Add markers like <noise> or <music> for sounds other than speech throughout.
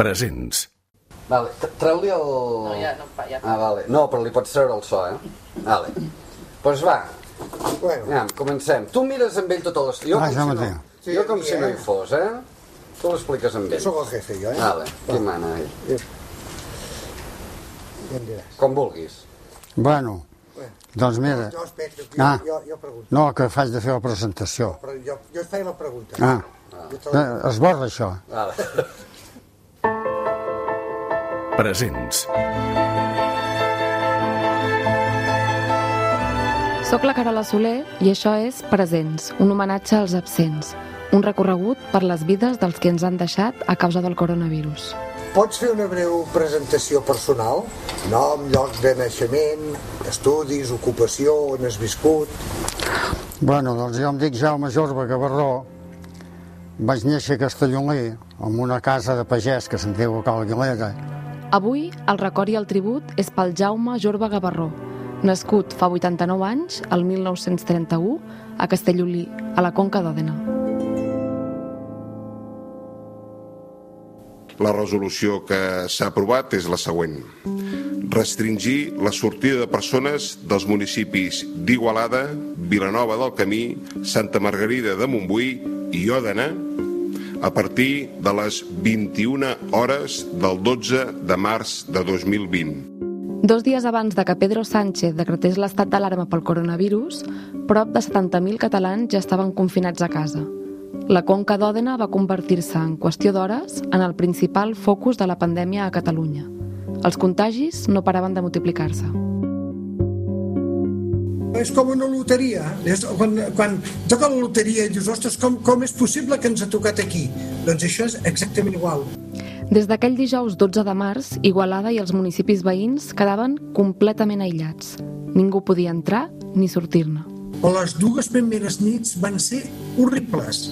Presents. Vale, treu-li el... No, ja, no, ja. Ah, vale. No, però li pots treure el so, eh? Vale. Doncs pues va, Bueno, ja, comencem. Tu mires amb ell tota l'estona. Jo, Ah, com això si no, Sí, jo com si no eh? hi fos, eh? Tu l'expliques amb jo ell. sóc el jefe, jo, eh? Vale, qui mana ell? Ja em diràs. Com vulguis. Bueno, doncs mira, jo, espera, jo, Ah. jo, jo pregunto. no, que faig de fer la presentació. Però jo, jo et feia la pregunta. Ah, Jo te eh, esborra això. Vale. Presents. Soc la Carola Soler i això és Presents, un homenatge als absents, un recorregut per les vides dels que ens han deixat a causa del coronavirus. Pots fer una breu presentació personal? Nom, lloc de naixement, estudis, ocupació, on has viscut... Bueno, doncs jo em dic Jaume Jorba Gavarró, vaig néixer a Castellolí, en una casa de pagès que se'n diu Cal Aguilera. Avui, el record i el tribut és pel Jaume Jorba Gavarró, nascut fa 89 anys, el 1931, a Castellolí, a la Conca d'Òdena. La resolució que s'ha aprovat és la següent. Restringir la sortida de persones dels municipis d'Igualada, Vilanova del Camí, Santa Margarida de Montbui i Òdena a partir de les 21 hores del 12 de març de 2020. Dos dies abans de que Pedro Sánchez decretés l'estat d'alarma pel coronavirus, prop de 70.000 catalans ja estaven confinats a casa. La Conca d'Òdena va convertir-se en qüestió d'hores en el principal focus de la pandèmia a Catalunya. Els contagis no paraven de multiplicar-se. És com una loteria. És, quan, quan toca la loteria i dius, ostres, com, com és possible que ens ha tocat aquí? Doncs això és exactament igual. Des d'aquell dijous 12 de març, Igualada i els municipis veïns quedaven completament aïllats. Ningú podia entrar ni sortir-ne. Les dues primeres nits van ser horribles.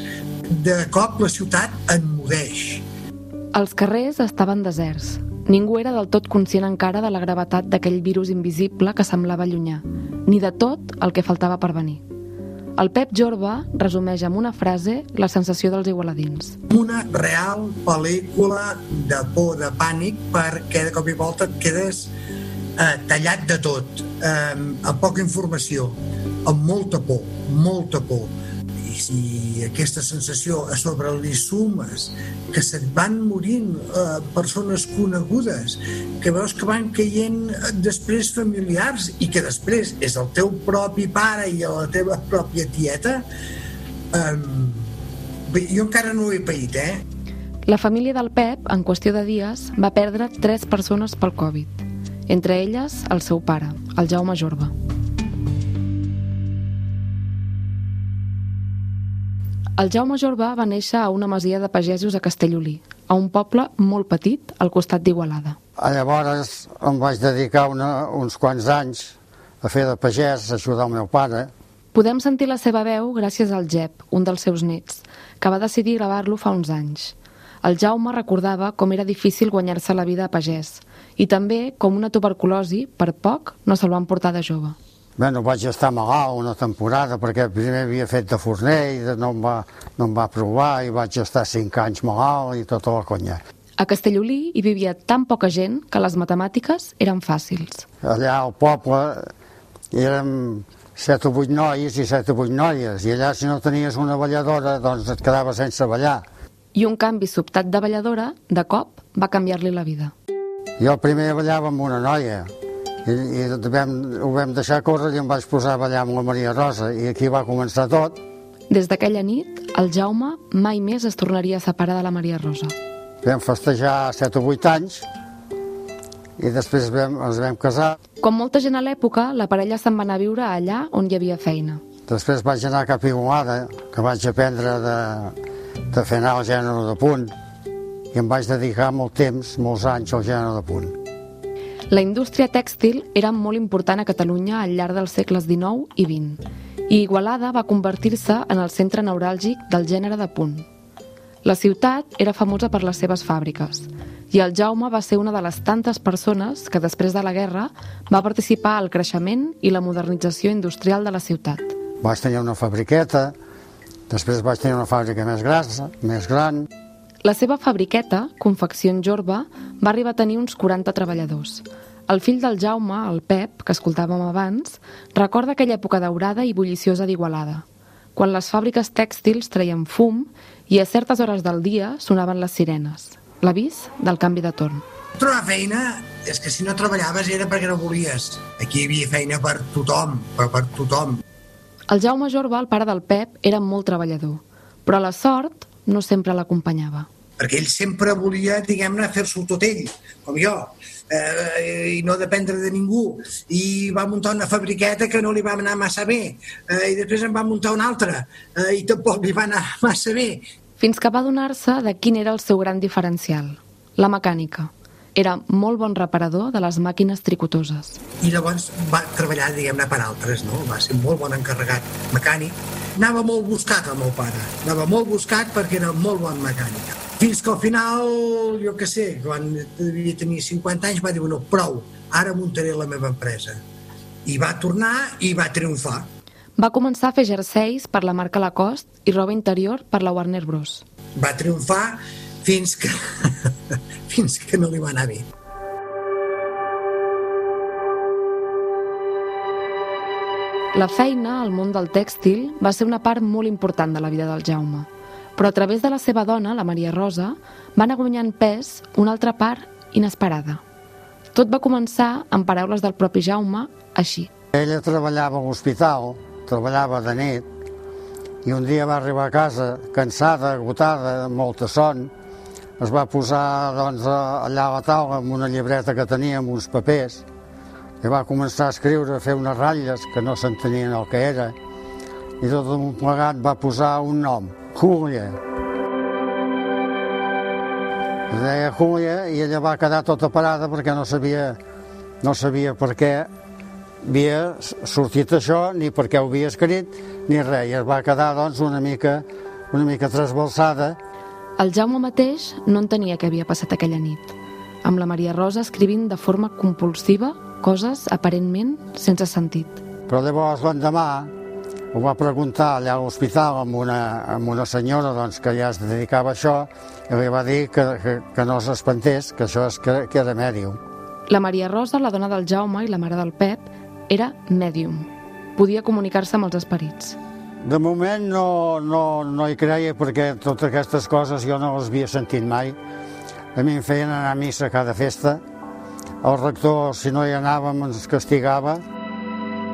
De cop la ciutat enmudeix. Els carrers estaven deserts. Ningú era del tot conscient encara de la gravetat d'aquell virus invisible que semblava llunyà, ni de tot el que faltava per venir. El Pep Jorba resumeix amb una frase la sensació dels igualadins. Una real pel·lícula de por, de pànic, perquè de cop i volta et quedes eh, tallat de tot, eh, amb poca informació, amb molta por, molta por. Si aquesta sensació a sobre li sumes que se't van morint eh, persones conegudes, que veus que van caient eh, després familiars i que després és el teu propi pare i la teva pròpia tieta, eh, jo encara no ho he paït, eh? La família del Pep, en qüestió de dies, va perdre tres persones pel Covid. Entre elles, el seu pare, el Jaume Jorba. El Jaume Jorba va néixer a una masia de pagesos a Castellolí, a un poble molt petit al costat d'Igualada. Llavors em vaig dedicar una, uns quants anys a fer de pagès, a ajudar el meu pare. Podem sentir la seva veu gràcies al Jep, un dels seus nets, que va decidir gravar-lo fa uns anys. El Jaume recordava com era difícil guanyar-se la vida a pagès i també com una tuberculosi, per poc, no se'l van portar de jove. Bueno, vaig estar malalt una temporada perquè primer havia fet de forner i de- no em, va, no em va provar i vaig estar cinc anys malalt i tota la conya. A Castellolí hi vivia tan poca gent que les matemàtiques eren fàcils. Allà al poble érem set o vuit nois i set o vuit noies i allà si no tenies una balladora doncs et quedaves sense ballar. I un canvi sobtat de balladora, de cop, va canviar-li la vida. Jo primer ballava amb una noia i, i vam, ho vam deixar córrer i em vaig posar a ballar amb la Maria Rosa i aquí va començar tot. Des d'aquella nit, el Jaume mai més es tornaria a separar de la Maria Rosa. Vam festejar set o vuit anys i després vam, ens vam casar. Com molta gent a l'època, la parella se'n va anar a viure allà on hi havia feina. Després vaig anar cap a Igualada, que vaig aprendre de, de fer anar el gènere de punt i em vaig dedicar molt temps, molts anys al gènere de punt. La indústria tèxtil era molt important a Catalunya al llarg dels segles XIX i XX, i Igualada va convertir-se en el centre neuràlgic del gènere de punt. La ciutat era famosa per les seves fàbriques, i el Jaume va ser una de les tantes persones que després de la guerra va participar al creixement i la modernització industrial de la ciutat. Vaig tenir una fabriqueta, després vaig tenir una fàbrica més gran, més gran. La seva fabriqueta, Confeccions Jorba, va arribar a tenir uns 40 treballadors. El fill del Jaume, el Pep, que escoltàvem abans, recorda aquella època daurada i bulliciosa d'Igualada, quan les fàbriques tèxtils treien fum i a certes hores del dia sonaven les sirenes, l'avís del canvi de torn. Trobar feina és que si no treballaves era perquè no volies. Aquí hi havia feina per tothom, per, per tothom. El Jaume Jorba, el pare del Pep, era molt treballador, però la sort no sempre l'acompanyava. Perquè ell sempre volia, diguem-ne, fer-s'ho tot ell, com jo, eh, i no dependre de ningú. I va muntar una fabriqueta que no li va anar massa bé, eh, i després en va muntar una altra, eh, i tampoc li va anar <laughs> massa bé. Fins que va adonar-se de quin era el seu gran diferencial, la mecànica. Era molt bon reparador de les màquines tricotoses. I llavors va treballar, diguem-ne, per altres, no? Va ser molt bon encarregat mecànic. Anava molt buscat el meu pare, anava molt buscat perquè era molt bon mecànic. Fins que al final, jo que sé, quan devia tenir 50 anys, va dir, bueno, prou, ara muntaré la meva empresa. I va tornar i va triomfar. Va començar a fer jerseis per la marca Lacoste i roba interior per la Warner Bros. Va triomfar fins que, <laughs> fins que no li va anar bé. La feina al món del tèxtil va ser una part molt important de la vida del Jaume, però a través de la seva dona, la Maria Rosa, va anar guanyant pes una altra part inesperada. Tot va començar, amb paraules del propi Jaume, així. Ella treballava a l'hospital, treballava de nit, i un dia va arribar a casa cansada, agotada, amb molta son, es va posar doncs, allà a la taula amb una llibreta que tenia amb uns papers i va començar a escriure, a fer unes ratlles que no s'entenien el que era i tot un plegat va posar un nom, Júlia. Es deia Júlia i ella va quedar tota parada perquè no sabia, no sabia per què havia sortit això, ni per què ho havia escrit, ni res. I es va quedar doncs, una mica, una mica trasbalsada el Jaume mateix no entenia què havia passat aquella nit, amb la Maria Rosa escrivint de forma compulsiva coses aparentment sense sentit. Però llavors l'endemà ho va preguntar allà a l'hospital amb una, amb una senyora doncs, que ja es dedicava a això i li va dir que, que, que no s'espantés, que això és que, que era mèdium. La Maria Rosa, la dona del Jaume i la mare del Pep, era mèdium. Podia comunicar-se amb els esperits. De moment no, no, no hi creia perquè totes aquestes coses jo no les havia sentit mai. A mi em feien anar a missa cada festa. El rector, si no hi anàvem, ens castigava.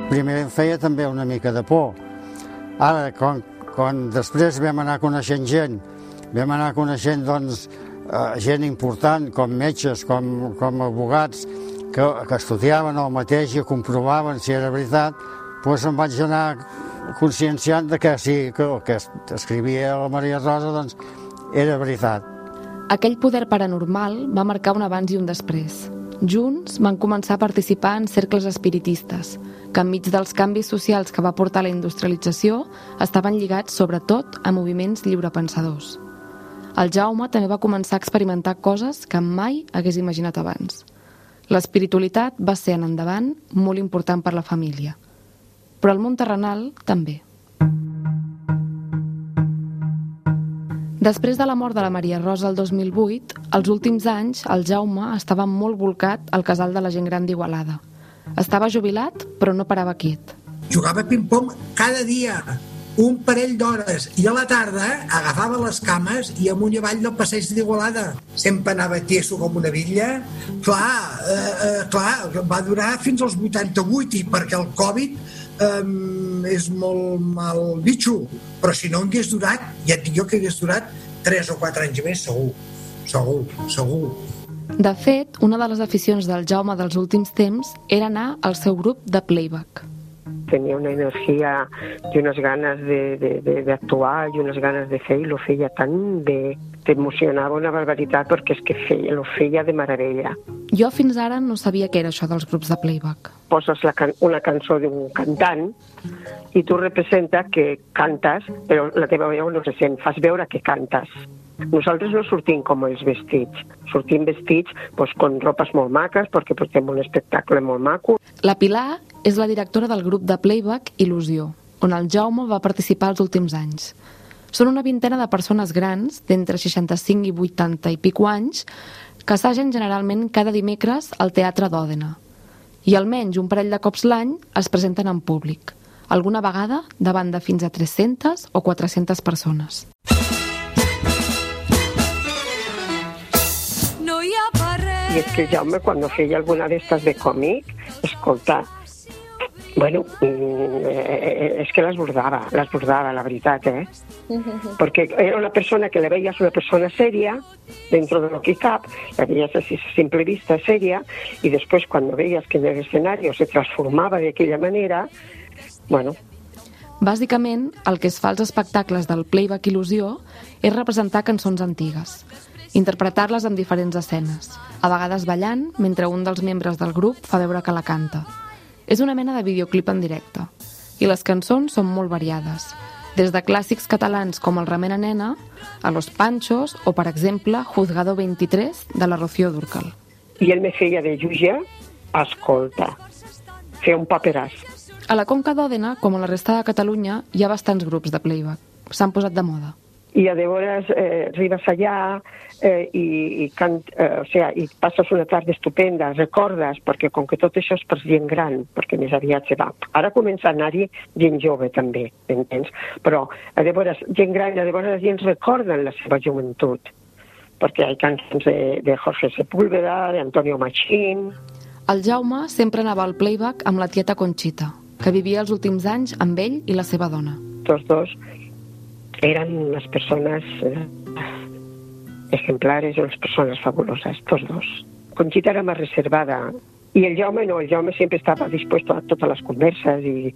Primer em feia també una mica de por. Ara, quan, quan després vam anar coneixent gent, vam anar coneixent doncs, eh, gent important, com metges, com, com abogats, que, que estudiaven el mateix i comprovaven si era veritat, doncs em vaig anar conscienciant de que sí, que el que escrivia la Maria Rosa doncs, era veritat. Aquell poder paranormal va marcar un abans i un després. Junts van començar a participar en cercles espiritistes, que enmig dels canvis socials que va portar la industrialització estaven lligats sobretot a moviments lliurepensadors. El Jaume també va començar a experimentar coses que mai hagués imaginat abans. L'espiritualitat va ser en endavant molt important per la família – però el món terrenal també. Després de la mort de la Maria Rosa el 2008, els últims anys el Jaume estava molt volcat al casal de la gent gran d'Igualada. Estava jubilat, però no parava quiet. Jugava ping-pong cada dia, un parell d'hores, i a la tarda agafava les cames i amunt i avall del passeig d'Igualada. Sempre anava tieso com una villa. Clar, eh, eh, clar, va durar fins als 88 i perquè el Covid um, és molt mal bitxo, però si no hagués durat, ja et dic jo que hagués durat 3 o 4 anys més, segur. Segur, segur. De fet, una de les aficions del Jaume dels últims temps era anar al seu grup de playback. Tenia una energia i unes ganes d'actuar i unes ganes de fer i lo feia tan bé t'emocionava una barbaritat perquè és que feia, lo feia de meravella. Jo fins ara no sabia què era això dels grups de playback. Poses la can una cançó d'un cantant i tu representa que cantes, però la teva veu no se sent, fas veure que cantes. Nosaltres no sortim com els vestits, sortim vestits pues, con ropes molt maques perquè portem un espectacle molt maco. La Pilar és la directora del grup de playback Il·lusió, on el Jaume va participar els últims anys. Són una vintena de persones grans, d'entre 65 i 80 i pico anys, que assagen generalment cada dimecres al Teatre d'Òdena. I almenys un parell de cops l'any es presenten en públic, alguna vegada davant de fins a 300 o 400 persones. No hi ha I és que Jaume, quan feia alguna d'estes de còmic, escolta, Bueno, mm, eh, és que l'esbordava, l'esbordava, la veritat, eh? Uh -huh. Perquè era una persona que le veies una persona seria, dentro de lo que cap, la veies así a simple vista seria, i després quan veies que en el escenario se transformava d'aquella manera, bueno... Bàsicament, el que es fa als espectacles del Playback Il·lusió és representar cançons antigues, interpretar-les en diferents escenes, a vegades ballant, mentre un dels membres del grup fa veure que la canta, és una mena de videoclip en directe. I les cançons són molt variades, des de clàssics catalans com el Remena Nena, a Los Panchos o, per exemple, Juzgado 23 de la Rocío Durcal. I ell me feia de jutge, escolta, fer un paperàs. A la Conca d'Òdena, com a la resta de Catalunya, hi ha bastants grups de playback. S'han posat de moda i a llavors eh, arribes allà eh, i, i, cant, eh, o sea, i passes una tarda estupenda, recordes, perquè com que tot això és per gent gran, perquè més aviat se va. Ara comença a anar-hi gent jove també, entens? Però a llavors gent gran, a llavors la gent recorda la seva joventut, perquè hi ha cançons de, de Jorge Sepúlveda, d'Antonio Machín... El Jaume sempre anava al playback amb la tieta Conxita, que vivia els últims anys amb ell i la seva dona. Tots dos eran unas personas eh, ejemplares, unas personas fabulosas, estos dos. Conchita era más reservada i el Jaume no, el Jaume sempre estava dispuesto a totes les converses i...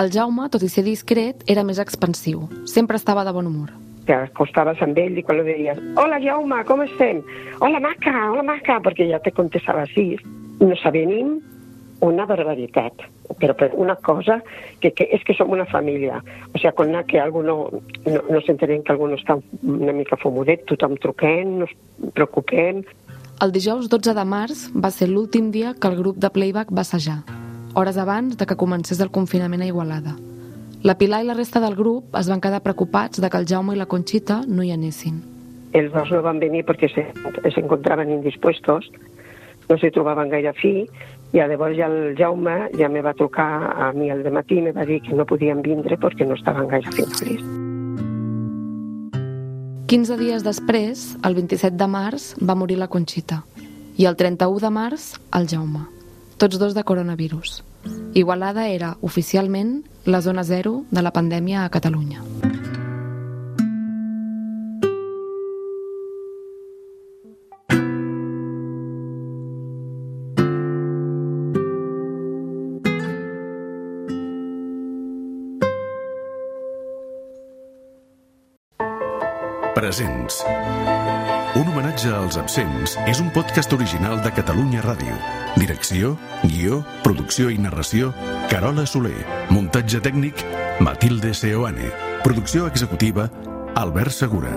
El Jaume, tot i ser discret, era més expansiu. Sempre estava de bon humor. Te acostaves amb ell i quan li deies «Hola, Jaume, com estem?» «Hola, maca, hola, maca», perquè ja te contestava així. No s'avenim una barbaritat, però per una cosa que, que és que som una família. O sigui, quan que algú no, no, no s'entenem que algú no està una mica fumodet, tothom truquem, nos preocupem. El dijous 12 de març va ser l'últim dia que el grup de playback va assajar, hores abans de que comencés el confinament a Igualada. La Pilar i la resta del grup es van quedar preocupats de que el Jaume i la Conxita no hi anessin. Els dos no van venir perquè s'encontraven se, indispuestos, no s'hi trobaven gaire fi, i llavors ja el Jaume ja me va trucar a mi al matí i me va dir que no podien vindre perquè no estaven gaire feliços. 15 dies després, el 27 de març, va morir la Conxita i el 31 de març, el Jaume, tots dos de coronavirus. Igualada era, oficialment, la zona zero de la pandèmia a Catalunya. Presents. Un homenatge als absents és un podcast original de Catalunya Ràdio. Direcció, guió, producció i narració, Carola Soler. Muntatge tècnic, Matilde Seoane. Producció executiva, Albert Segura.